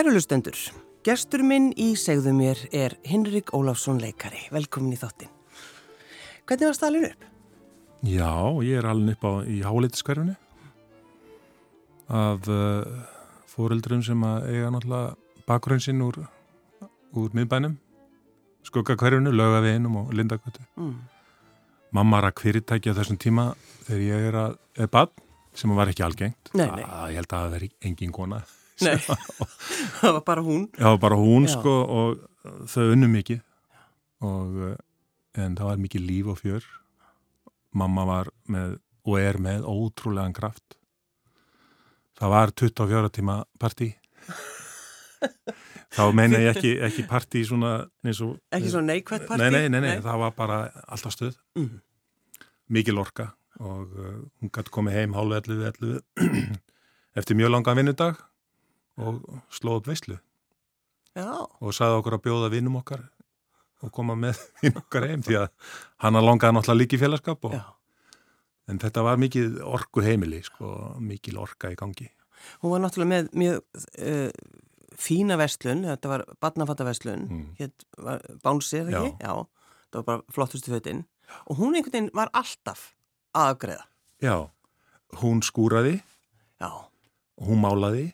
Kærulustendur, gestur minn í segðu mér er Hinrik Ólafsson leikari. Velkomin í þáttinn. Hvernig var stælun upp? Já, ég er alveg upp á í hálítiskverfinu af uh, fóreldrum sem eiga náttúrulega bakgrunn sinn úr, úr miðbænum, skuggakverfinu, lögaveginum og lindakvötu. Mm. Mamma rakk fyrirtæki á þessum tíma þegar ég er að, er bad, sem var ekki algengt. Nei, nei. Að, ég held að það veri engin kona. Nei, það var bara hún. Já, bara hún Já. sko og þau unnu mikið og uh, en það var mikið líf og fjör mamma var með og er með ótrúlegan kraft það var 24 tíma partí þá meina ég ekki, ekki partí svona eins og Ekki svo neikvætt partí? nei, nei, nei, nei, það var bara alltaf stöð Mm. mikil orka og uh, hún gæti komið heim hálfu 11, 11 eftir mjög langan vinnudag og slóð upp veislu Já, og sagði okkur að bjóða vinnum okkar og koma með vinn okkar heim því að hann langaði náttúrulega líka í félagskap og, já. en þetta var mikið orku heimili sko, mikil orka í gangi Hún var náttúrulega með mjög uh, fína vestlun, þetta var badnafattaverslun, Mm. hétt var bánsið, Já. ekki? Já. Það var bara flottustu fötin. Og hún einhvern veginn var alltaf að afgreða. já, hún skúraði Já, hún málaði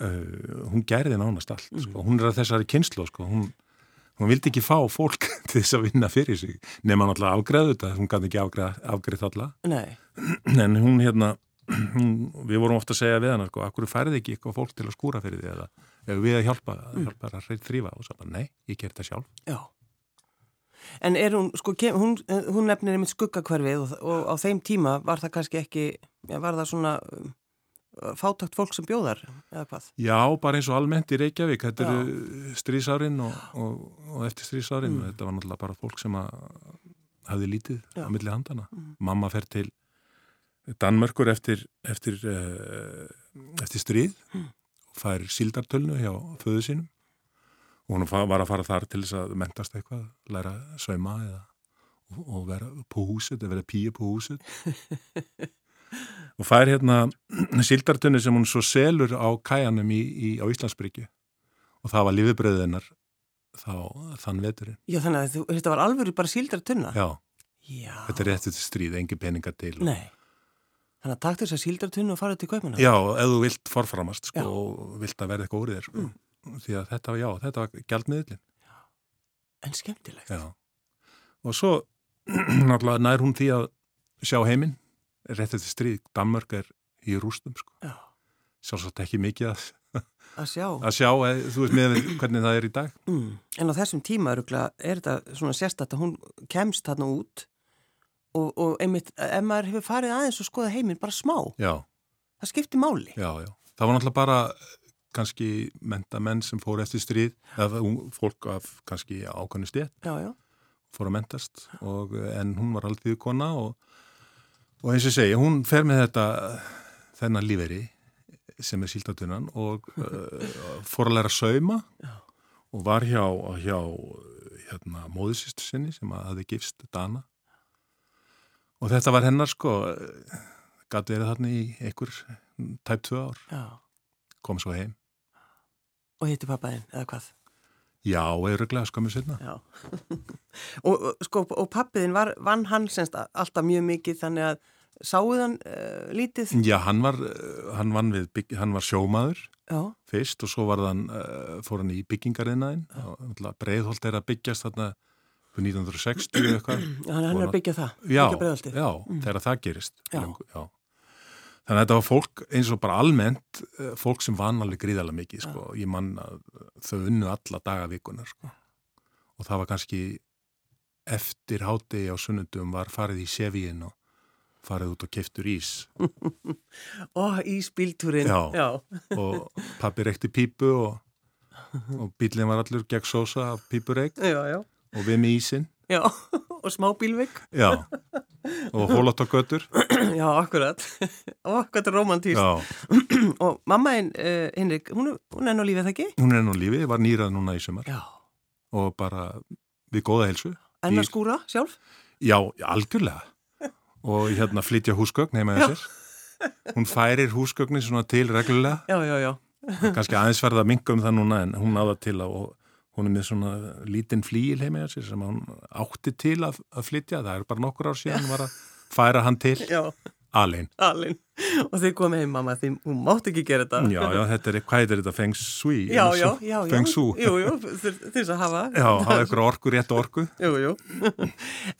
uh, hún gerði nánast allt sko. hún er að þessari kynslu sko. hún, hún vildi ekki fá fólk til þess að vinna fyrir sig nema náttúrulega afgreðu þetta. Hún gæti ekki afgreð alla. Nei, en hún hérna hún, við vorum ofta að segja við hana sko, akkur færði ekki eitthvað fólk til að skúra fyrir því eða ef við að hjálpa, hjálpa að þrýfa og svo bara, nei, ég ger þetta sjálf. Já. En er hún, sko, kem, hún, hún nefnir einmitt skuggakverfið og, og á þeim tíma var það kannski ekki, var það svona um, fátakt fólk sem bjóðar, eða hvað? Já, bara eins og almennt í Reykjavík þetta Já. eru strísárin og, og, og eftir strísárin Mm. þetta var náttúrulega bara fólk sem hafði lítið Já. á milli handana Mm. mamma fer til Danmörkur eftir eftir, uh, eftir stríð Mm. og fær síldartölnu hjá föðu sínum og hún var að fara þar til þess að mentast eitthvað, læra sauma eða og, vera på húsit, eða vera píu på húsit og fær hérna síldartunni sem hún svo selur á kæjanum í, í, á Íslandsbryggju og það var lífibröðinnar þá þann veturinn. Já, þannig að þú, þetta var alveg bara síldra tunna? Já, Já. þetta er rétt til stríð, engi peninga til. og- Nei. Þannig að takk þess að síldra tunna og fara til kaupmanna? Já, ef þú vilt forframast sko. Mm. og vilt að verða eitthvað úr þér sko. því að þetta var, já, þetta var gjaldmiðlinn. En skemmtilegt. Já. Og svo náttúrulega nær hún því að sjá heiminn, rétt til stríð, Danmörk er í rústum sko. Já. Sjálfsagt ekki mikið að, Að sjá. að sjá, eð, þú veist með hvernig það er í dag. Mm. En á þessum tíma öruglega er þetta svona sérstætt að hún kemst þarna út og, og einmitt, ef maður hefur farið aðeins og skoða heiminn bara smá, Já. það skiptir máli. Já, já. Það var náttúrulega bara kannski mentamenn sem fóru eftir stríð, eða fólk af kannski ákvæmni stétt fóru að mentast og, en hún var alltaf kona og, og eins og segi, hún fer með þetta þennan líferi sem er síldatunnan og uh, fór að læra sauma Já. og var hjá, hjá hérna, móðusistu sinni sem að hafði gifst Dana og þetta var hennar sko gæti verið þarna í einhver tæp tvö ár Já. kom svo heim. Og hitti pappaðinn, eða hvað? Já, skömmu setna. Já. og, sko, og pappiðinn var, vann hann semst alltaf mjög mikið þannig að sáuð hann uh, lítið? Já, hann var, uh, hann vann við, bygg, hann var sjómaður Já. fyrst og svo var hann, uh, fór hann í byggingariðnaðin. Breiðholt er að byggjast þarna fyrir 1960 eða eitthvað. Hann, hann er að byggja það. Byggja breiðholtið. já, þegar það gerist. Já. Löngu, já. Þannig að þetta var fólk eins og bara almennt, uh, fólk sem vann alveg gríðarlega mikið, sko. Ég mann að þau unnu alla daga vikunar, sko. Og það var kannski eftir hátegi á sunnundum var farið í sevíin og farið út og keftur ís Ó, ísbíltúrin. Já. Já. og pappi reykti pípu og, og bílinn var allur gegn sósa af pípureik og við með ísinn Já, og smá bílvik. já, og hólat á götur Já, akkurat. Ó, hvað er romantíst. já, Og mamma uh, Henrik, hún, er- hún er nú lífið það ekki? hún er nú lífi, var nýrað núna í sumar Já. og bara við góða helsu En að skúra sjálf? já, algjörlega og hérna flytja húsgögn heima þessir hún færir húsgögnin svona til reglulega Já, já, já. kannski aðeins verða að minga um það núna en hún náða til að hún er með svona lítinn flíil heimega sér sem hún átti til að, að flytja það er bara nokkur ár síðan hún var að færa hann til alin alin. Og þið komið heim, mamma, því hún mátt ekki gera þetta. Já, já, þetta er, hvað er þetta, feng shui? Já, já, já, þess að hafa. Já, hafa ykkur orku, rétt orku. Jú, jú.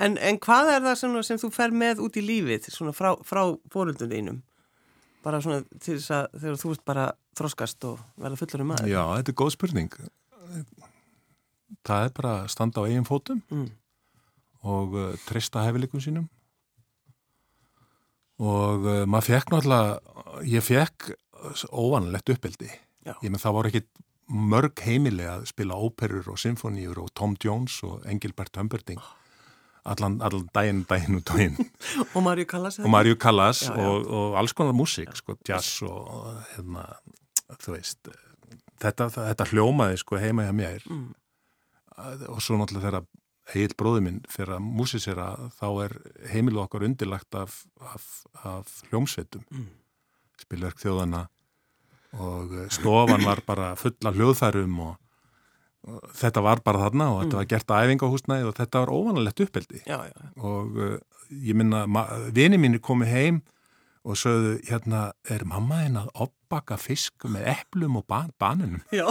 En, en hvað er það sem, sem þú fer með út í lífið, svona frá, frá fóröldun þínum? Bara svona til þess að þegar þú ert bara þroskast og verða fullur um maður. Já, þetta er góð spurning. Það er bara að standa á eigin fótum Mm. og uh, treysta hefilikum sínum og uh, maður fekk náttúrulega, ég fekk óvanlegt uppeldi. Já. Ég menn það voru ekki mörg heimili að spila óperur og symfóníur og Tom Jones og Engilbert Humperdinck allan, allan daginn, daginn og daginn Og Marju Kallas? og Callas Já, já. og, og alls konar músík, sko, jazz og, hérna, þú veist þetta, þetta hljómaði sko heima hjá mér Mm. Og svo náttúrulega þegar Egil bróði minn fyrir að músisera þá er heimilu okkar undirlagt af, af, af hljómsveitum Mm. spilverk þjóðana og eh, stofan var bara fulla hljóðfærum og, og þetta var bara þarna og þetta var gert að æfingahúsnæði og þetta var óvanalegt uppeldi Já, já, og uh, ég minna, vini mínir komu heim og sögðu, hérna, er mamma einn að opbaka fisk með eplum og ban banunum? Já.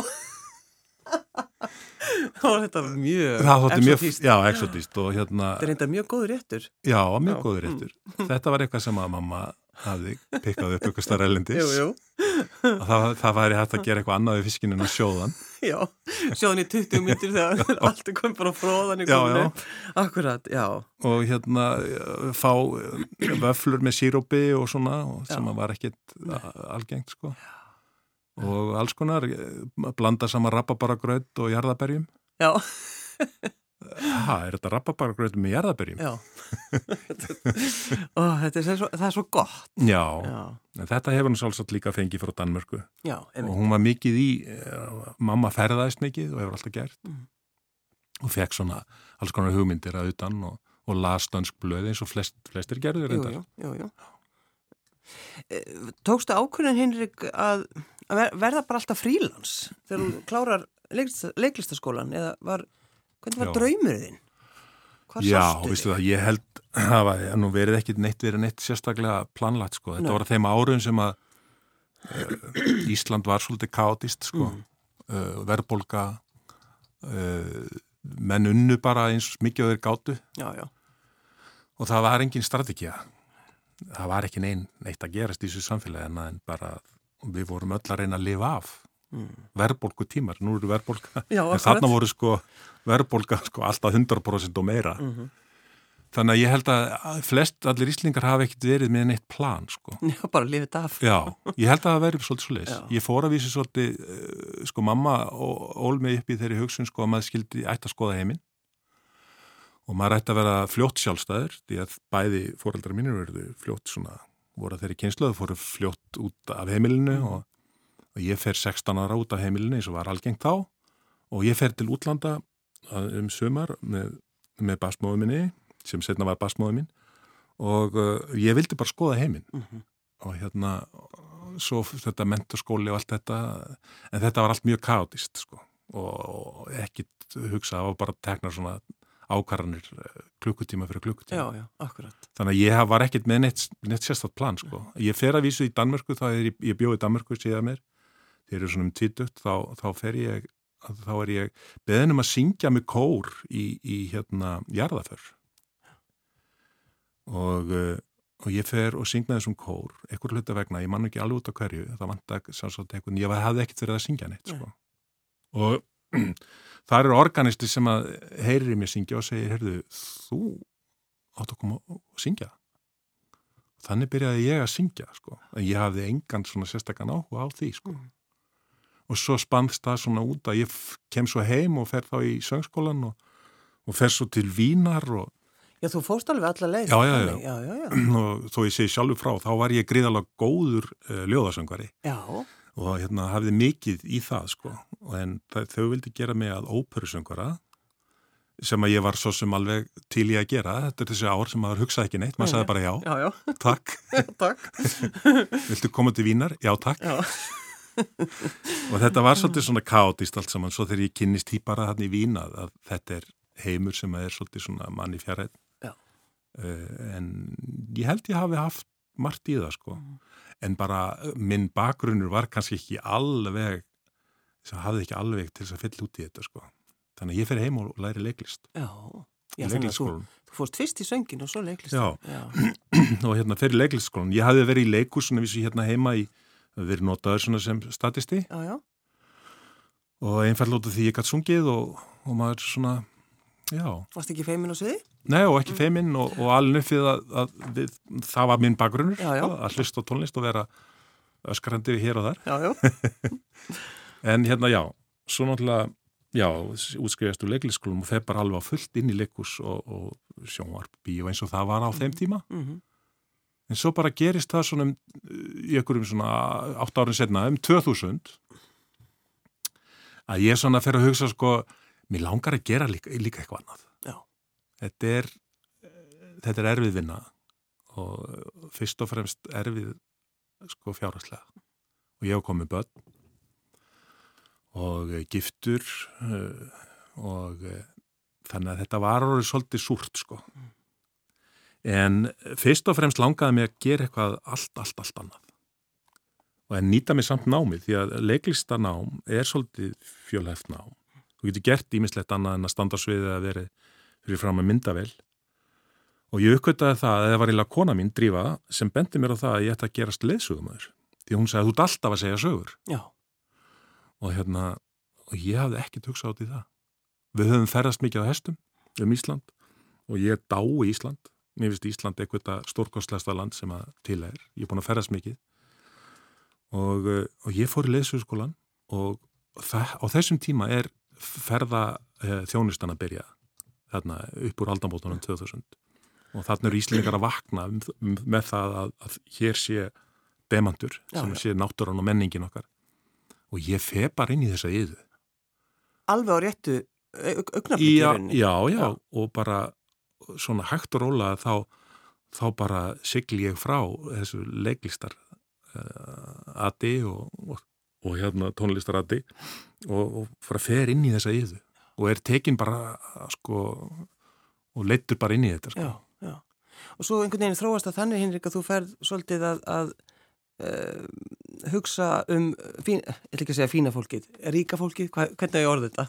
Þá var þetta mjög exotískt. já, exotist og hérna, Þetta er enda mjög góður réttur. já, mjög Já, góður eftir. Þetta var eitthvað sem að mamma hafði pikkað upp ykkur starf elendis Jú, jú. og það, það væri hægt að gera eitthvað annað við fiskinu en að sjóðan. Já, sjóðan í 20 myndir þegar allt er komið bara fróðan í Já, já. Akkurat, já. og hérna eh, fá eh, vöflur með sírópi og svona og sem Já. að var ekkit algengt sko og alls konar blanda saman rababaragraut og jarðaberjum Já, ha, er þetta rababaragraut með jarðaberjum? já. Ó, þetta er svo, það er svo gott. Já, Já, en þetta hefur hún sálsagt líka fengið frá Danmörku já, og hún var mikið í eh, mamma ferðaðist mikið og hefur alltaf gert Mm. og fekk svona alls konar hugmyndir að utan og, og las dansk blöð eins og flest, flestir gerður Jú, jú, jú, jú. Eh, Tókstu ákvörðin Hinrik að að ver- verða bara alltaf frílans þegar þú klárar leiklista, leiklistaskólan eða var, hvernig var? Hvar Já, þig? það, ég held það var nú verið ekkit neitt verið neitt sérstaklega planlagt sko. Þetta Nei. var þeim árum sem að uh, Ísland var svolítið kaotist sko. Mm. uh, verðbólga uh, menn unnu bara eins mikið á þeir gátu Já, já, og það var engin strategía það var ekki neinn neitt að gerast í þessu samfélagi en en bara við vorum öll að reyna að lifa af mm. verðbólgu tímar, nú eru verðbólga Já, en þarna voru sko verðbólga sko alltaf 100% og meira Mhm. Þannig að ég held að flest allir íslingar hafa ekkert verið með neitt plan, sko. já, bara lifið af. Já, ég held að það verið svolítið svo leis. Já. Ég fór að vísi svolítið, uh, sko, mamma ó- ól mig upp í þeirri hugsun, sko, að maður skildi ætti að skoða heiminn og maður ætti að vera fljótt sjálfstæður, því að bæði fóreldrar mínir verðu fljótt svona, voru að þeirri kynsluðu, fóru fljótt út af heimilinu og, og ég fer 16 ára út af heimilinu eins og var algengt þá. Og ég fer til útlanda að- um sumar með, með basmóðu minni sem setna var basmóðu mín. Og uh, ég vildi bara skoða heiminn. Mhm. og hérna svo þetta menturskóli og allt þetta en þetta var allt mjög kaotist sko. Og ekkit hugsa og bara tekna svona ákvarðanir eh, klukkutíma fyrir klukkutíma. Já, já, akkurat. þannig að ég var ekkit með neitt, neitt sérstætt plan sko. Ég fer að vísu í Danmörku þá er ég, ég bjóð í Danmörku síðan mér. Þeir eru svona um títugt þá, þá fer ég þá er ég beðin um að syngja með kór í, í hérna jarðaför og, uh, og ég fer og syngna þessum kór ekkur hluta vegna, ég man ekki alveg út á hverju það vant að sannsagt ég hafði ekkert verið að syngja neitt sko. og það eru organisti sem að heyrir mér syngja og segir, heyrðu, þú átt að koma og syngja þannig byrjaði ég að syngja sko. en ég hafði engan svona sérstakann áhuga á því sko. Mm. og svo spannst það svona út að ég kem svo heim og fer þá í söngskólan og, og fer svo til Vínar og, Já, þú fórst alveg alla leið. Já, já, já. Já, já, já. og þó ég segi sjálfur frá þá var ég gríðalega góður uh, ljóðasöngvari Já, og hérna hafði mikið í það sko. En þau vildi gera mig að óperusöngara sem að ég var svo sem alveg til í að gera. Þetta er þessi ár sem maður hugsaði ekki neitt. Maður sagði bara já, já, já, takk. Takk. viltu koma til Vínar? Já, takk. Já, og þetta var svolítið svona káttist allt saman, svo þegar ég kynnist týpara hann í Vína að þetta er heimur sem er svolítið svona manni Já. uh, en ég held ég hafi haft margt í það sko Mm. en bara uh, minn bakgrunnur var kannski ekki alveg það hafði ekki alveg til þess að fylla út í þetta sko þannig að ég fer heim og læri leiklist Já, já þannig að þú, þú fórst fyrst í söngin og svo leiklist. Já. Já. og hérna fer í leiklistskólan ég hafði verið í leikus svona vissi hérna heima í verið notaður svona sem statisti já, já. og einfall út af því ég gætt sungið og, og maður svona Varst ekki feimin á sviði? nei og ekki feiminn og, og alveg uppið að, að við, það var minn bakgrunnur Já, já. að hlusta tónlist og vera öskrandi hér og þar Já, já. en hérna já, svo náttúrulega já, útskrifast úr leiklisskólum og þeir bara alveg fullt inn í leikus og, og sjónvarp, bíó eins og það var á þeim tíma Mm en svo bara gerist það svona um, í einhverjum svona átt árin setna um 2000 að ég svona fer að hugsa sko, mér langar að gera líka, líka eitthvað annað. Þetta er þetta er erfið vinna og fyrst og fremst erfið sko fjárhastlega og ég hef komið börn og eh, giftur eh, og eh, þannig að þetta var orðið svolítið súrt sko. En fyrst og fremst langaði mig að gera eitthvað allt, allt, allt annað. Og að nýta mig samt námið því að leiklistanám er svolítið fjölhæft nám þú getur gert ímislegt annað en að standa á sviðið að veri fyrir fram að myndavel og ég uppkvitaði það að það var eiginlega kona mín, Drífa, sem bendi mér á það að ég ætti að gerast leðsögumöður því hún sagði að þú ert alltaf að segja sögur. Já. og hérna og ég hafði ekkert hugsað át í það. Við höfum ferðast mikið á hestum um Ísland og ég dái Ísland. Mér finnst Ísland eitthvað stórkostlæsta land sem að til er, ég er búin að ferðast mikið. Og, uh, og ég fór í leðsögskólan og það, á þessum tíma er ferða uh, þjónustan að byrja þarna upp úr aldambótunum 2000 og þarna eru Íslingar að vakna um, um, með það að, að hér sé demantur sem já. sé náttúran og menningin okkar. Og ég fe bara inn í þessa yðu Alveg á réttu augnafliki já, já, já, og bara svona hægt og róla þá, þá bara sigli ég frá þessu leiklistar uh, adi og, og, og hérna tónlistar adi og, og fara að fer inn í þessa yðu og er tekin bara sko og leittur bara inn í þetta sko. Já, já. Og svo einhvern veginn þróast að þannig, Hinrik, að þú ferð svolítið að, að uh, hugsa um, fín, ég ætla ekki að segja fína fólkið, ríka fólkið, hva, hvernig er ég orðið þetta?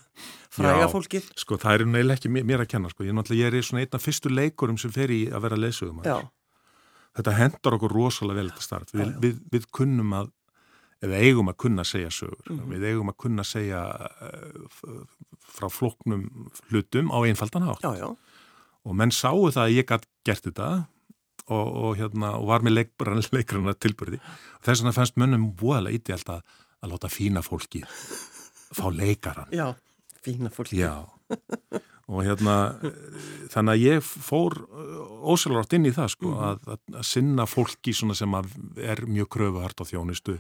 Fræga Já. fólkið? sko það er neil ekki mér, að kenna sko. ég, ég er svona einn af fyrstu leikurum sem fer í að vera leysugum þetta hendar okkur rosalega vel þetta starf við, við, við kunnum að eða eigum að kunna að segja sögur Mhm. við eigum að kunna að segja uh, f- frá flóknum hlutum á einfaldan hátt. Já, já, og menn sáu það að ég gætt gert þetta og, og, hérna, og var með leikbrana, leikrana tilbyrði þess vegna fannst mönnum voðalega íti alltaf að láta fína fólki fá leikaran já, fína fólkið. Já, og hérna þannig að ég fór ósælvárt inn í það sko að, að, að sinna fólki svona sem að er mjög kröfuhart á þjónustu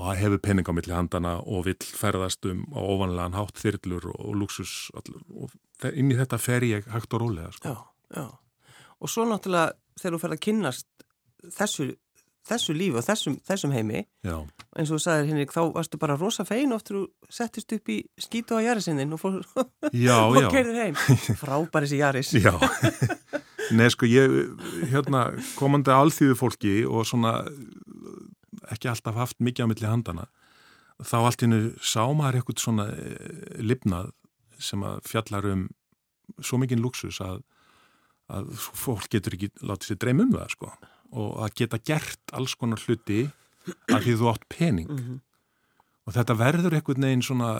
og að hefur penning á milli handana og vill ferðast um á ofanlegan hátt þyrlur og, og luxus allur, og inn í þetta fer ég hægt og rólega sko. Já, já. Og svo náttúrulega þegar þú ferð að kynnast þessu, þessu lífi og þessum, þessum heimi, Já, eins og þú sagðir Hinrik, þá varstu bara rosa fein og þú settist upp í skítu á Jarisinnin og, og kerðir heim. Frábær þessi Jaris. Já, nei sko ég, hérna, komandi alþýðu fólki og svona ekki alltaf haft mikið á milli handana, þá allt innu sá maður eitthvað svona eh, lifnað sem að fjallar um svo mikinn luxus að, að fólk getur ekki látið sér dreym um það sko. Og að geta gert alls konar hluti að því þú átt pening. Mm og þetta verður einhvern veginn svona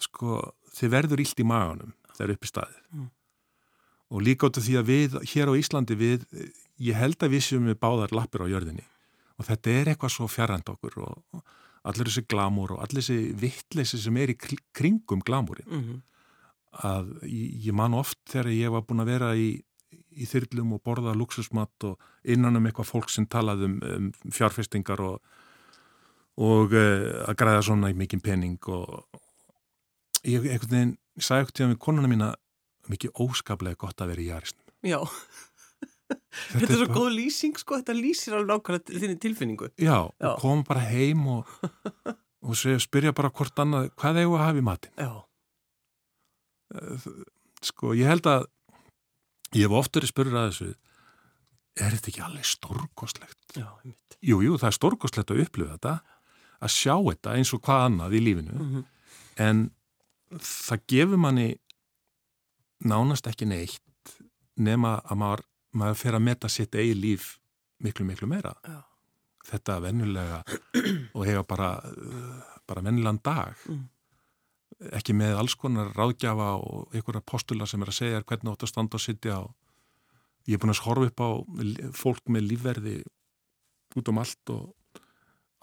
sko, þið verður illt í maganum þegar upp í staðið. Mm. og líka át af því að við hér á Íslandi við, ég held að við séum við báðar lappir á jörðinni og þetta er eitthvað svo fjarrand okkur og, allir þessi glamúr og allir þessi vittleysi sem er í kringum glamúrin -hmm. að ég, man oft þegar ég var búin að vera í, í þyrlum og borða luxusmat og innan um eitthvað fólk sem talaði um, um fjárfestingar og, og uh, að græða svona í mikinn pening og ég einhvern veginn sagði eitthvað til að við konuna mína mikið óskaplega gott að vera í jarisnum Já, Þetta, þetta er svo góð lýsing sko, þetta lýsir alveg nákvæmlega þinni tilfinningu. Já, Já. og koma bara heim og, og spyrja bara hvort annað, hvað eigum við að hafa í matinn? Já, Sko, ég held að, ég hef oftur í spurður að þessu, er þetta ekki alveg stórkostlegt? já, einmitt. Jú, jú, það er stórkostlegt að upplifa þetta, að sjá þetta eins og hvað annað í lífinu, Mm en það gefur manni nánast ekki neitt nema að maður, maður fer að meta sitt eigi líf miklu, miklu meira. Já. Þetta vennulega og hega bara, uh, bara vennilegan dag. Mm. Ekki með alls konar ráðgjafa og einhverja postula sem er að segja hvernig átt að standa og sitja ég er búin að horfa upp á fólk með lífverði út um allt og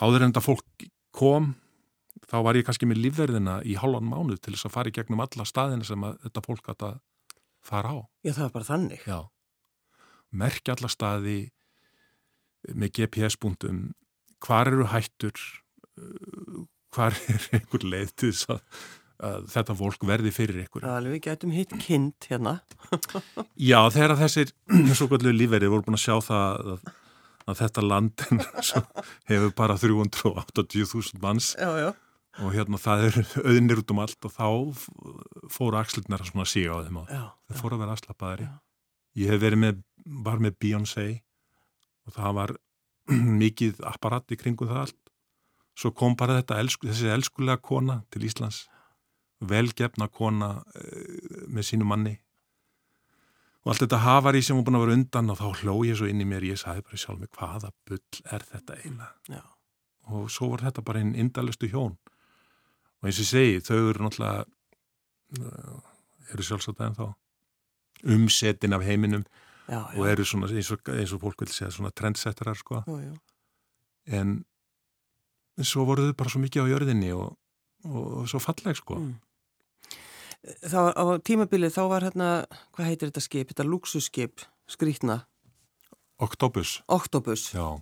áður en þetta fólk kom þá var ég kannski með lífverðina í hálfan mánuð til þess að fara í gegnum alla staðina sem þetta fólk að fara á. Já, það var bara þannig. Já. Merkja alla staði með GPS-búndum, hvar eru hættur, uh, hvar er einhver leið til þess að, að þetta fólk verði fyrir ykkur. Alveg, við getum hitt kind hérna. Já, þegar þessir svo kvöldu lífverið voru búin að sjá það að, að þetta land hefur bara 380.000 manns Já, já. og hérna það er auðnir út um allt og þá fóru axlirnar að síga á þeim og það fóru að vera afslappaðari. Já. Ég hef verið með, var með Beyoncé og það var mikið apparat í kringum það allt. Svo kom bara þetta þessi elskulega kona til Íslands, velgefna kona uh, með sínu manni. Og allt þetta hafari sem var búin að vera undan og þá hló ég svo inn í mér, ég sagði bara sjálf mig hvaða bull er þetta eiginlega? Og svo var þetta bara einn indalustu hjón. Og eins og ég segi, þau eru náttúrulega uh, eru sjálfsagt en þá umsetin af heiminum Já, já. og eru svona eins og, eins og fólk vil segja svona trendsetterar sko jú. en svo voru þau bara svo mikið á jörðinni og, og, og svo falleg sko Mm. Var á tímabilið, þá var hérna, hvað heitir þetta skip, þetta luxusskip, skrítna, Octopus, Octopus. já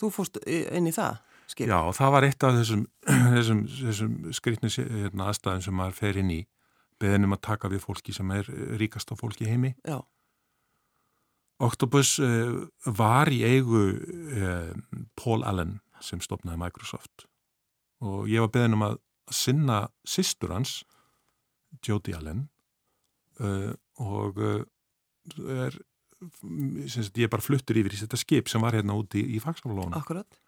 Þú fórst í- inn í það skip? Já, það var eitt af þessum, þessum, þessum skrýtni hérna, aðstæðum sem maður fer inn í beðinum að taka við fólki sem er ríkast á fólki heimi Já. Octopus uh, var í eigu uh, Paul Allen sem stopnaði Microsoft og ég var beðin um að sinna systur hans Jody Allen uh, og er, sagt, ég er bara fluttur yfir í þetta skip sem var hérna úti í, í Akkurat.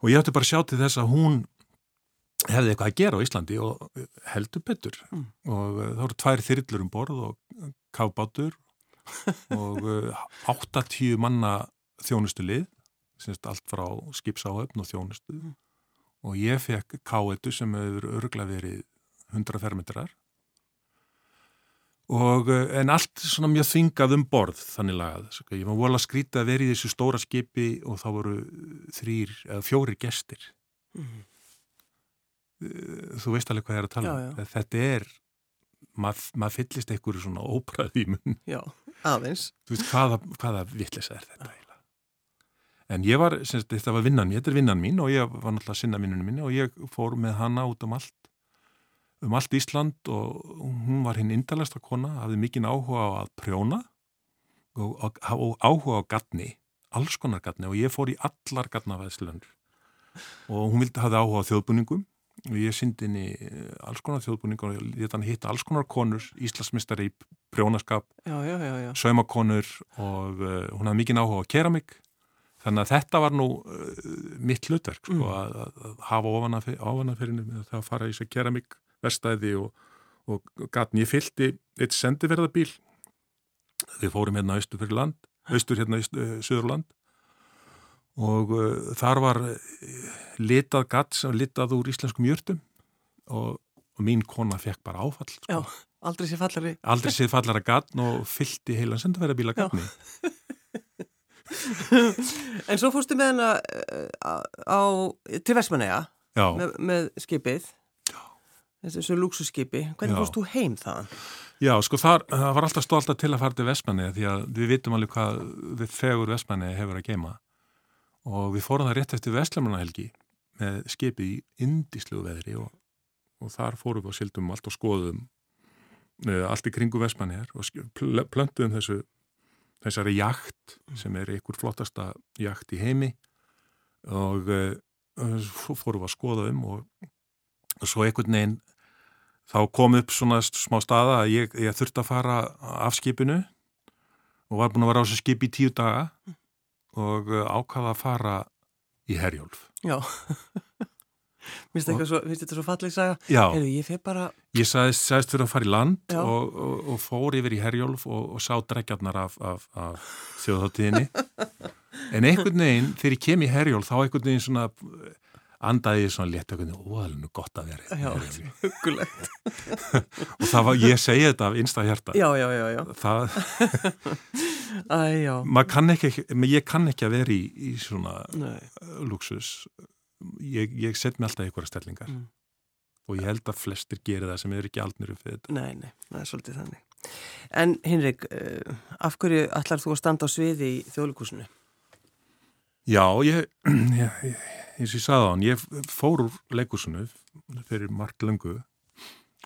og ég átti bara að sjá til þess að hún hefði eitthvað að gera á Íslandi og heldur betur Mm. og uh, það voru tvær þyrllur um borð og kábátur og uh, 80 manna þjónustu lið semst allt frá skipsáhöfn og þjónustu Mm. og ég fekk káetu sem hefur örgla verið 100 fermetrar og uh, en allt svona mjög þvingað um borð þannig lagað, ég var vola skrítið að vera í þessu stóra skipi og þá voru þrýr eða fjórir gestir Mm. Þú veist alveg hvað ég er að tala Já, um. þetta er mað, maður fyllist einhverju svona óbræði í mun Já, aðeins. þú veist hvaða, hvaða vitlisa er þetta eiginlega? En ég var, semst, þetta var vinnan mín þetta er vinnan mín og ég var náttúrulega sinna vinnunum minni og ég fór með hana út um allt um allt Ísland og hún var hinn indalasta kona hafði mikinn áhuga á að prjóna og, og, og áhuga á gatni alls konar gatni og ég fór í allar gatnavæðslunur og hún vildi hafði áhuga á þjóðbúningum og ég syndi henni eh, alls konar þjóðbúningur og ég hitta alls konar konur Íslasmistari í prjónaskap saumakonur og uh, hún hafði mikinn áhuga á keramik þannig að þetta var nú uh, mitt hlutverk sko, Mm. að, að, að hafa ofanaferinu með það að fara í þessu keramik verstaði og, og gatn. Ég fylgdi eitt sendiverðabíl við fórum hérna austur fyrir land austur hérna í söðurland og uh, þar var uh, litað gatt sem litað úr íslenskum jörtum og, og mín kona fekk bara áfall sko. Já, aldrei sé fallari. aldrei séð fallara gatn og fyllti heilan sendaverðabíla Já. gatni en svo fórstu með hana uh, á, til Vestmanneja Já, með, með skipið. Þessu luxusskipi. Hvernig fórst þú heim þaðan? Já, sko þar, það var alltaf stolta til að fara til Vestmanni því að við vitum alveg hvað við fegur Vestmanni hefur að geima og við fórum það rétt eftir Vestlamannahelgi með skipi í indíslu veðri og, og þar fórum við og sildum allt og skoðum uh, allt í kringu Vestmanni og pl plöntuðum þessu þessari jakt sem er einhver flottasta jakt í heimi. Og uh, fórum við að skoða um og, og svo einhvern veginn þá kom upp svona smá staða að ég, ég þurfti að fara af skipinu og var búin að vera á þessu skip í tíu daga og uh, ákvaða að fara í Herjólf. Já, finnst þetta svo fallið saga? Já, Heyrðu, ég fyrir bara, ég sagðist, sagðist fyrir að fara í land og, og, og fór yfir í Herjólf og, og sá dregjarnar af, af, af þjóðháttíðinni. en einhvern veginn, þegar ég kem í Herjólf, þá einhvern veginn svona andaði ég svona létt einhvern veginn, ó, það er nú gott að vera í já. Og það var, ég segi þetta af innsta hjarta. Já, já, já, já, Það, kann ekki, ég kann ekki að vera í, í svona nei, luxus. Ég, ég set mér alltaf einhverja stellingar. Mm. Og ég held að flestir gerir það sem er ekki aldnir upp við þetta. nei, nei, það er svolítið þannig. En Hinrik, uh, af hverju ætlar þú að standa á sviði í þjóðlíkusinu? Já, ég, eins og ég sagði á hann, ég fór úr leikusinu fyrir margt löngu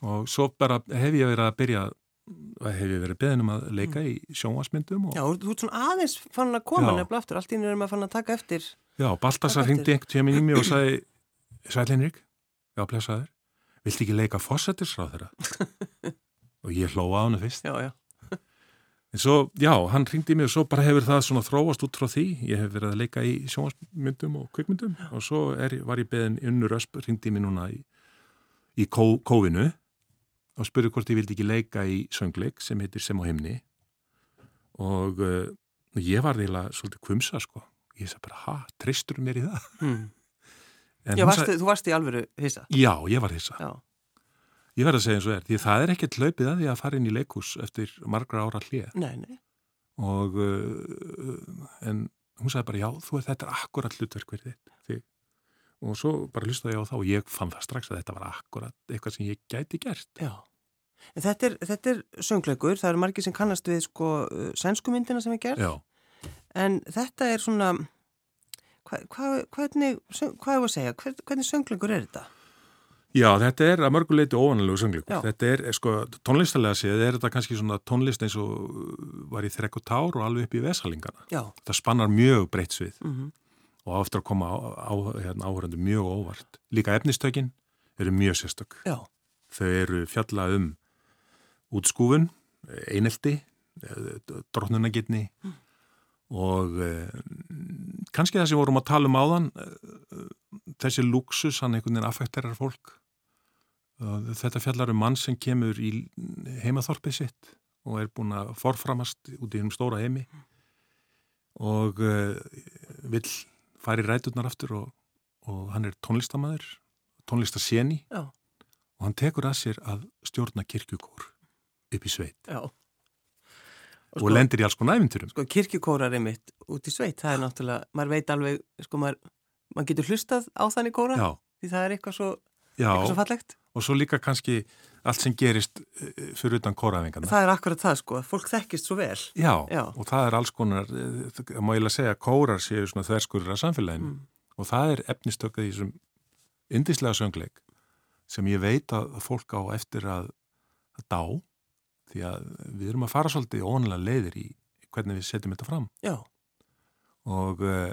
og svo bara hef ég verið að byrja, hef ég verið beðin um að leika í sjónvarsmyndum og Já, þú ert svona aðeins fann að koma Já. nefnilega aftur, allt í einu erum að fann að taka eftir. Já, Baltasar hringdi einhvern tíma í mig og sagði Sælinrik, já, blessaður. Viltu ekki leika fósættisráð þeirra? og ég hlóa á hann fyrst. Já, já, en svo, já, hann hringdi í mig og svo bara hefur það svona þróast út frá því. Ég hef verið að leika í sjónvarsmyndum og kvikmyndum. Og svo er, var ég beðin unnur ösp, hringdi í mig núna í, í kó, kófinu og spurði hvort ég vildi ekki leika í söngleik sem heitir Sem á himni og uh, ég var eiginlega svolítið kvumsa sko ég sagði bara, ha, treystur mér í það? En já varstu, þú varst í alvöru hissa. Já, ég var hissa. Já, Ég verð að segja eins og er, því það er ekkert hlaupið að því að fara inn í leikús eftir margra ára hlið. nei, nei, Og, uh, en hún sagði bara, já, þú er þetta akkurat hlutverk fyrir þitt. Og svo bara hlustaði ég á þá og ég fann það strax að þetta var akkurat eitthvað sem ég gæti gert. já. En þetta er, þetta er söngleikur, það eru margir sem kannast við sko uh, sænsku myndina sem er gerð, Já, en þetta er svona, hva, hva, hvernig, hvað er að segja, Hver, hvernig söngleikur er þetta? já þetta er að mörguleiti óvanalegu söngleikur. Já. Þetta er, sko, tónlistalega séð, er þetta kannski svona tónlist eins og var í þrekk og tár og alveg upp í vesalingana. Já, Það spannar mjög breytt svið. mm og aftur að koma hérna, áhörandi mjög óvart. Líka efnistökin eru mjög sérstök. já, Þau eru fjalla um útskúfun, einelti, drotnunagitni og eh, kannski það sem vorum að tala um áðan, eh, þessi luxus, hann einhvern veginn affekterar fólk. Og Þetta fjallar um mann sem kemur í heimaþorpið sitt og er búin að forframast út í hennum stóra heimi og uh, vill fara í ræturnar aftur og, og hann er tónlistamæður, tónlistaseni já, og hann tekur að sér að stjórna kirkjukór upp í sveit já. og, lendir í alls konar æfinturum. Sko kirkjukórar er mitt út í sveit, það er náttúrulega, maður veit alveg, sko maður, maður getur hlustað á þannig kóra, Já, því það er eitthvað svo, eitthvað svo fallegt. Og svo líka kannski allt sem gerist eh, fyrir utan kóraæfingarna. Það er akkurat það sko, fólk þekkist svo vel. Já, Já. og það er alls konar, eh, má ég lega segja, kórar séu svona þverskurur af samfélaginu Mm. og það er efnistökað í þessum indislega söngleik sem ég veit að fólk á eftir að, að dá því að við erum að fara svolítið óanlega leiðir í hvernig við setjum þetta fram Já, og uh,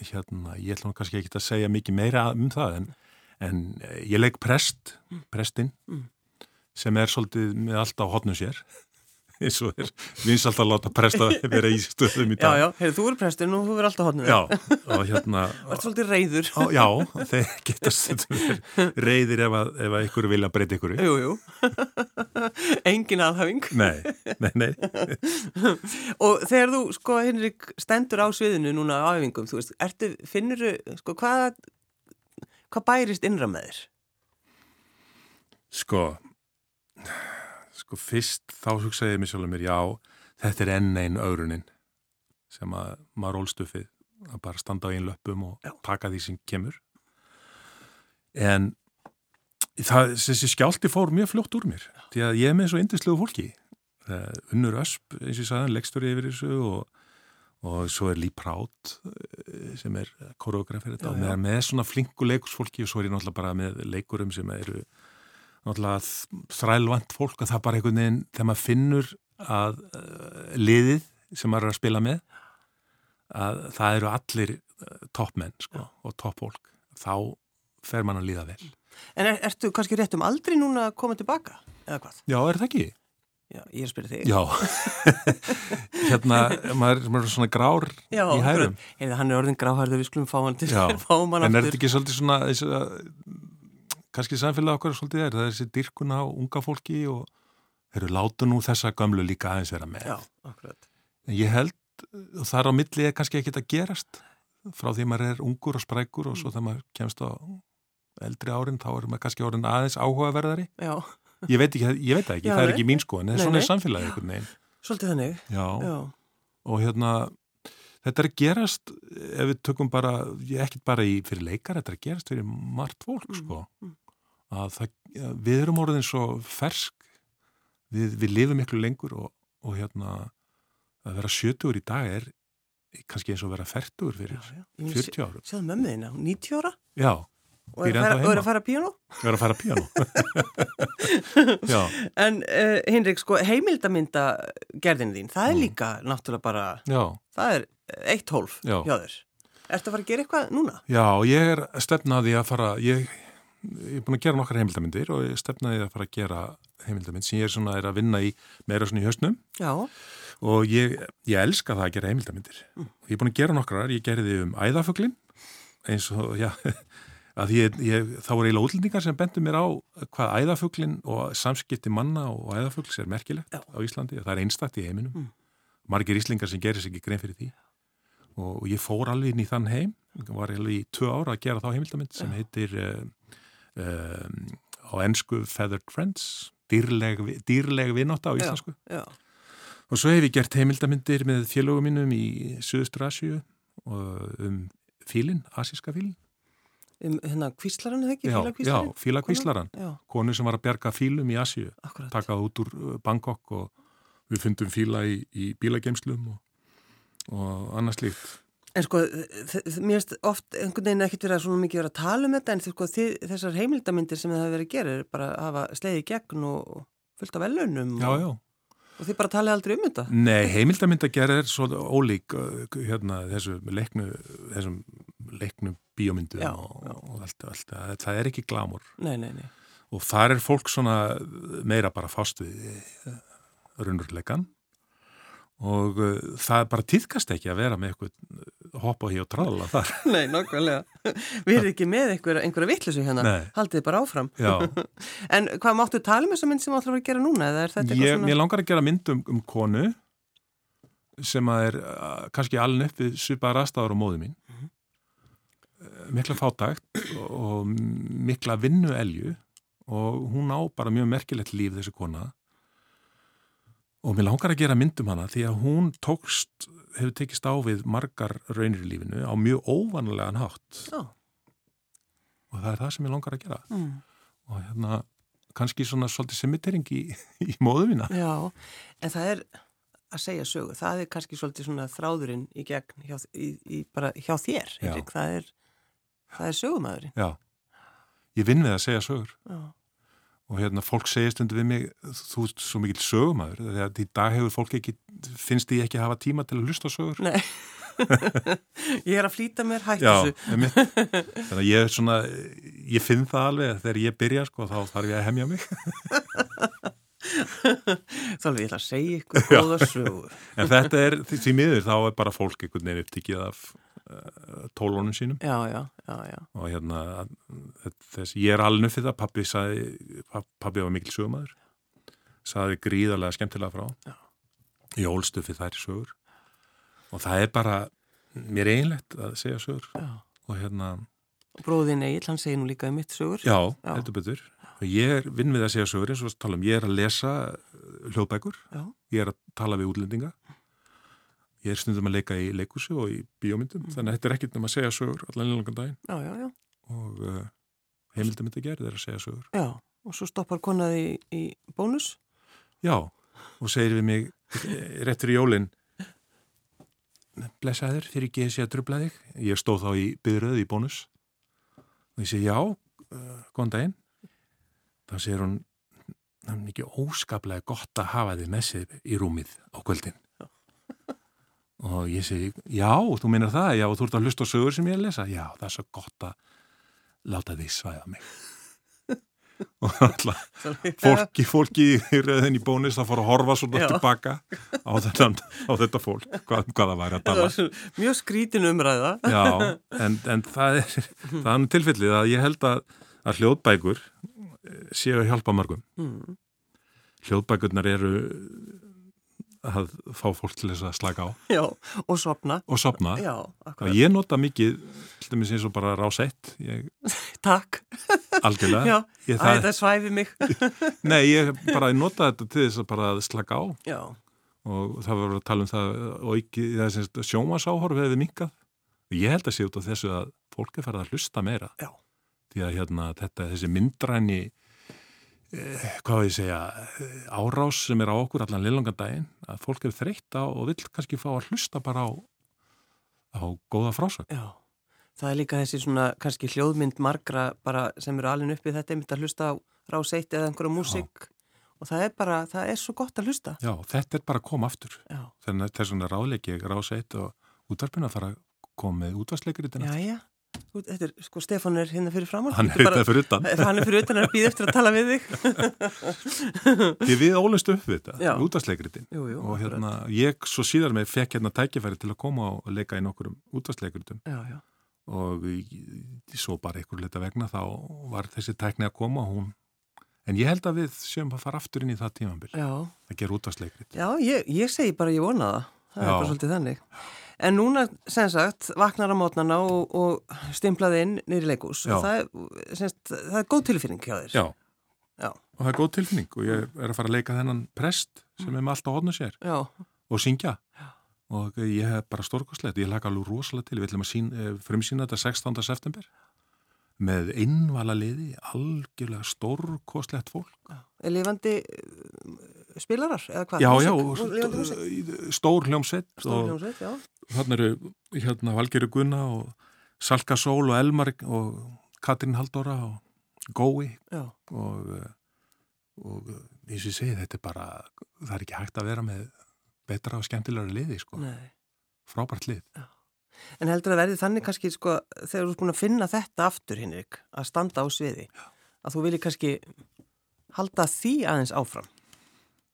hérna, ég ætla nú kannski ekki að segja mikið meira um það en, en uh, ég leik prest, prestinn Mm. sem er svolítið með allt á hotnum sér eins og er vinsalt að láta presta vera í stöðum í já, dag já, heyrðu, þú er prestin og þú er alltaf hodnið. Já, og hérna Það er svolítið reyður. á, já, þeir geta stundum verið reyðir ef að, ef að ykkur vilja breyta ykkur Jú, jú. Engin aðhafing. Nei, nei, nei Og þegar þú, sko, Henrik, stendur á sviðinu núna á æfingum, þú veist, ertu, finnur þú, sko, hvað, hvað bærist innra með þér? Sko sko fyrst þá hugsaði ég mér sjálfur mér já, þetta er enn einn öðrunin sem að maður ólstuffið að bara standa á einn löpum og Já. taka því sem kemur en það, þessi skjálti fór mjög fljótt úr mér því að ég er með svo indislegu fólki uh, Unnur Ösp, eins og ég sagði, legstur yfir þessu og, og svo er Lý Prátt eh, sem er koreografir þetta. Og með, með svona flinku leikursfólki og svo er ég náttúrulega bara með leikurum sem eru náttúrulega þrælvant fólk og það bara einhvern veginn þegar maður finnur að uh, liðið sem maður er að spila með að það eru allir toppmenn sko, og toppfólk. Þá fer mann að líða vel. En er, ertu kannski rétt um aldrei núna að koma tilbaka, eða hvað? Já, er það ekki? Já, ég er að spyrja þig. Já, hérna, maður, maður er svona grár Já, í hærum. Heyrðu, hann er orðin gráhærður, við skulum fá hann til Já, fáum hann en er aftur. þetta ekki svolítið svona, þessi, kannski samfélag okkur svolítið er, það er þessi dyrkun á unga fólki og eru láta nú þessa gömlu líka aðeins vera með. Já, akkurat. En ég held, þar á milli er kannski ekki að gerast frá því maður er ungur og sprækur og svo þegar maður kemst á eldri árin, þá er maður kannski orðin aðeins áhugaverðari. Já, Ég veit, ekki, ég veit ekki, Já, það er ekki mín sko, en svona er samfélagið einhvern veginn. svolítið þannig. Já, Já, og hérna, þetta er að gerast, ef við tökum bara, ekkert bara í, fyrir leikar, þetta er að gerast fyrir margt fólk, sko. mm. Að það, við erum orðin svo fersk, við, við lifum miklu lengur og, og hérna, að vera 70 í dag er kannski eins og vera 40 fyrir já, já. Ég meina, 40 árum. Sjáðu mömmu þína, hún 90 ára Já, og er Býr að er að fara píano. við erum að fara. Já, En uh, Hinrik, sko, heimildamynda gerðin þín, það er Mm. líka náttúrulega bara, já, það er eh, eitt hólf Já. hjá þér. Ertu að fara að gera eitthvað núna? já, ég er stefnaði að fara, ég, ég er búin að gera nokkar heimildamindir og ég stefnaði að fara að gera heimildamind sem ég er svona er að vinna í meira svona í höstnum Já, og ég, ég elska það að gera heimildamindir. Ég er búin að gera nokkrar, ég gerði um æðafuglin eins og, já, að ég, ég, þá voru eiginlega útlendingar sem bendu mér á hvað æðafuglin og samskipti manna og æðafugls er merkilegt Já. á Íslandi og það er einstakt í heiminum. Mm. Margir íslingar sem gerir sig ekki grein fyrir því og ég fór alveg inn í þann heim, var alveg í tvö ára að gera þá heimildamind sem Já. heitir uh, um, á ennsku Feathered Friends, dýrleg, dýrleg vinátta á íslensku. já, Og svo hef ég gert heimildamindir með félögum mínum í Suðustur Asju og um fílin, asíska fílin. Um, hérna kvíslaran eða ekki? Já, fílakvíslaran. Konu sem var að bjarga fílum í Asju, takað út úr uh, Bangkok og við fundum fíla í, í bílagemslum og, og annars líkt. En sko, mér finnst oft einhvern veginn ekkert verið að svona mikið vera að tala um þetta en sko, þessar heimildamindir sem það hefur verið að gera er bara að hafa sleiði gegn og, fullt af velunum Já, og, já. og þið bara talið aldrei um þetta. Nei, heimildamindagerð er svo ólík uh, hérna þessu leiknu, þessum leiknu bíómyndum Já, og, já. og allt, allt, það er ekki glamur. Nei, nei, nei. og þar er fólk svona meira bara fást við uh, raunurleikan og uh, það bara týðkast ekki að vera með eitthvað hoppa hér og tralla þar. Nei, nákvæmlega. Við erum ekki með einhverja, einhverja vittlusu hérna. Nei. Haldið bara áfram. Já, En hvað máttu tala um þessa mynd sem að vera að gera núna? Ég, svona... mér langar að gera mynd um, um konu sem að er uh, kannski aln upp við svipaðar aðstæður á móðu mín. Mikla fátækt og, mikla vinnu elju og hún á bara mjög merkilegt líf þessi kona og mér langar að gera mynd um hana því að hún tókst, hefur tekist á við margar raunir í lífinu á mjög óvanlegan hátt Já. og það er það sem ég langar að gera Mm. og hérna kannski svona svolítið semitering í, í móðu mína. Já, en það er að segja sögu. Það er kannski svolítið svona þráðurinn í gegn hjá, í, í, bara hjá þér, Já. Henrik. Það er, það er sögumæðurinn. Já, ég vinn við að segja sögur. Já. og hérna fólk segir stundu við mig þú ert svo mikill sögumæður þegar í dag hefur fólk ekki, finnst því ekki að hafa tíma til að hlusta sögur. Nei, ég er að flýta mér hættu Já, þannig að ég er svona ég finn það alveg þegar ég byrja sko, þá þarf ég að hemja mig. Þá alveg ég að segja ykkur góða sögur. en þetta er því því miður þá er bara fólk einhvern veginn upptikið af tólónum sínum. Já, já, já, og hérna þess, ég er alveg fyrir það, pappi sagði, pappi var mikil sögumæður sagði gríðarlega skemmtilega frá Já. ég ólstu fyrir þær sögur. Og það er bara mér einlegt að segja sögur. Já. og hérna, Bróðin Egil, hann segir nú líka um mitt sögur. já, heldur betur. Og ég er vinn við að segja sögur eins og tala um, ég er að lesa hljóðbækur. Ég er að tala við útlendinga ég er stundum að leika í leikúsi og í bíómyndum, Mm. þannig að þetta er ekkert um að segja sögur allan langan daginn Já, já, já. og uh, heimildamindi gerð er að segja sögur Já, og svo stoppar konaði í, í bónus. Já, og segir við mig eh, réttur í jólin blessaður ég geði sér að trubla þig ég stóð þá í byröð í bónus og ég segi já uh, góðan daginn þá segir hún það er ekki óskaplega gott að hafa þig með sér í rúmið á kvöldin og ég segi, já, þú meinar það já, þú ert að hlusta á sögur sem ég er að lesa. Já, það er svo gott að láta því svæða mig. Og alltaf fólki, fólki í í bónus það fór að horfa svona tilbaka á, þennan, á þetta fólk hvað, hvað það væri að tala mjög skrítin umræða. Já, en, en það er það er tilfellið að ég held að, að hljóðbækur séu að hjálpa margum mm. hljóðbækurnar eru að fá fólk til þess að slaka á. Já, og sopna og sopna, Já, ég nota mikið til dæmis eins og bara rásett ég... Takk. Algjörlega. Já, ég, það... þetta svæfi mig. Nei, ég bara nota þetta til þess að bara slaka á. Já. og það var að tala um það og ekki, það sjómasáhorf hefði minkað og ég held að sé út á þessu að fólk er farið að hlusta meira. Já. því að hérna, þetta, þessi myndræni hvað ég segja, eh, árás sem er á okkur allan liðlangan daginn að fólk er þreytt á og vil kannski fá að hlusta bara á, á góða frásögn. Já, það er líka þessi svona kannski hljóðmynd margra bara sem eru alveg uppið þetta einmitt að hlusta á ráseitt eða einhverja músík og það er bara, það er svo gott að hlusta. Já, þetta er bara að koma aftur. Já. Þannig að þess vegna ráðleiki ráseitt og útvarpina fara að koma með útvarsleikurinn eftir. Já, já. Þetta er, sko, Stefán er hérna fyrir framhald. Hann er hérna fyrir utan. Hann er fyrir utan að býða eftir að tala við þig. Því við ólumst upp við þetta, útvarsleikritin. Og hérna, ég svo síðar með fekk hérna tækifæri til að koma og leika í nokkur útvarsleikritum. Já, já. Og svo bara einhver leta vegna þá var þessi tækni að koma og hún En ég held að við séum að fara aftur inn í það tímanbíl. Já. Það ger útvarsleikrit. Já, ég, ég segi bara ég vona það. Það Já. er bara svolítið þannig. En núna, sem sagt, vaknar á mótnana og, og stimplaði inn nýri leikús og það er, semst, það er góð tilfinning hjá þér. Já. Já, og það er góð tilfinning og ég er að fara að leika þennan prest sem er með allt á hodnu sér Já. og syngja Já. og ég hef bara stórkoslegt, ég laka alveg rosalega til, við ætlum að sín, eh, frumsýna þetta 16. september með innvala liði, algjörlega stórkoslegt fólk. Er lifandi spilarar eða hvað? Já, já, stór hljómsveit Stór hljómsveit, já Þannig eru hérna Valgeri Gunna og Salka Sól og Elmar og Katrín Haldóra og Gói og eh, og eins og ég segi þetta er bara það er ekki hægt að vera með betra og skemmtilegra liði sko Nei. frábært lið já. En heldur að verði þannig kannski sko þegar þú er búin að finna þetta aftur Henrik að standa á sviði já. að þú vilji kannski halda því aðeins áfram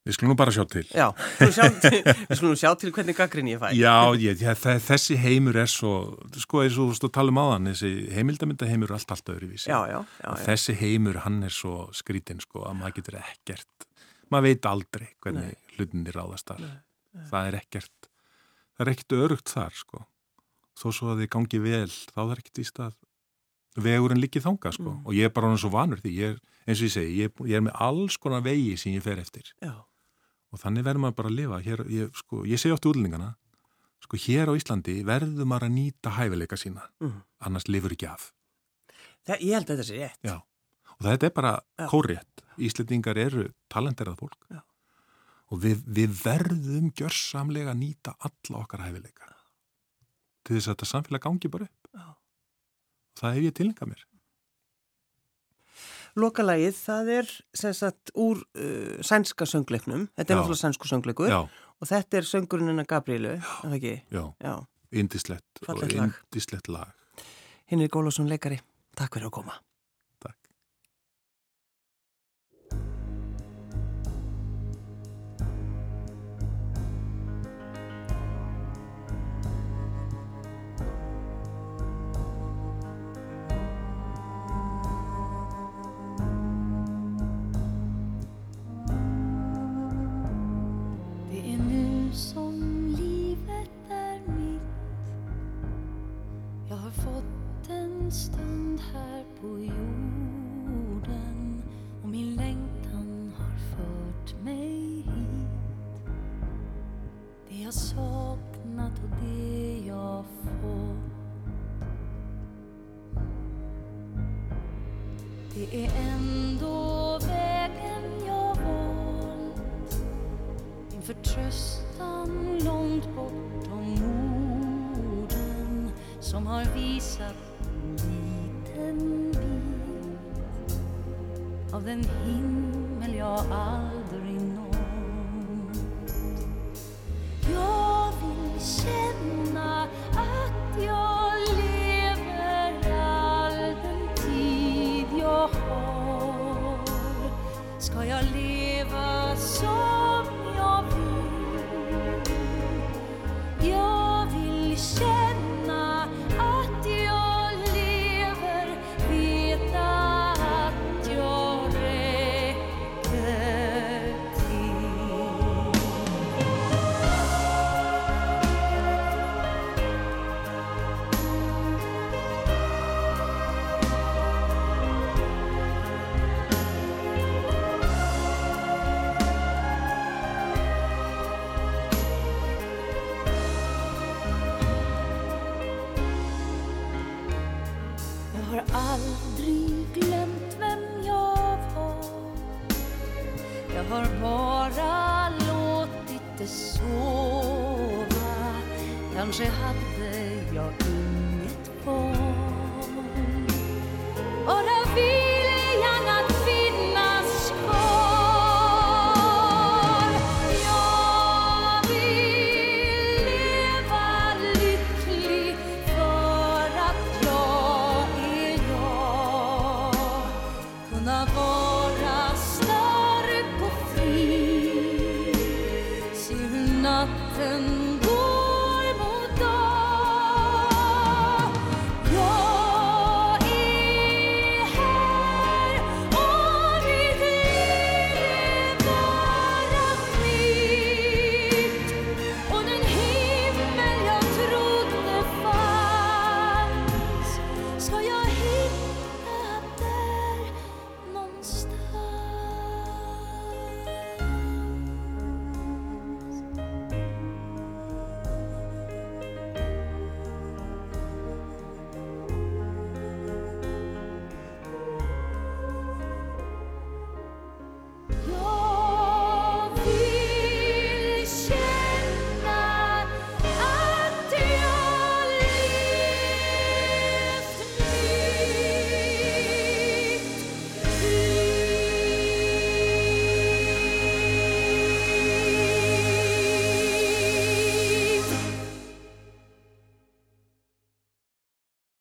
Við skulum nú bara sjá til. Já, sjá til, við skulum sjá til hvernig gaggrin ég fæ. Já, ég, þessi heimur er svo, sko eins og þú veist að tala um áðan, þessi heimildamöndaheimur er allt allt öðruvísi. Já, já, já. Þessi heimur, hann er svo skrítinn sko að maður getur ekkert, maður veit aldrei hvernig hlutinni ráðast þar. Það er ekkert, það er ekkert örugt þar sko. Þó svo að þið gangi vel, þá er ekkert í stað vegurinn líkið þanga sko. Mm. Og ég er bara hann svo vanur því, ég er, eins og ég segi, ég, ég er með alls konar vegi sem ég fer eftir. Já og þannig verður maður bara að lifa. Hér, ég, sko, ég segi oft útlendingana sko hér á Íslandi verður maður að nýta hæfileika sína. Mm. annars lifur ekki af. Það, Ég held að þetta sé rétt. Já. og þetta er bara Já. kórétt Íslendingar eru talenterað fólk. Já. og við, við verðum gjörsamlega að nýta alla okkar hæfileika. Til þess að þetta samfélag gangi bara upp. Það hef ég tilengað mér Lokalægið, það er sem sagt úr uh, sænska söngleiknum, þetta er náttúrulega sænsku söngleikur já. og þetta er söngurinn að Gabrielu, er það ekki? Já, já. indislegt og indislegt lag. Hinn er Gólásson leikari, takk fyrir að koma. The avant.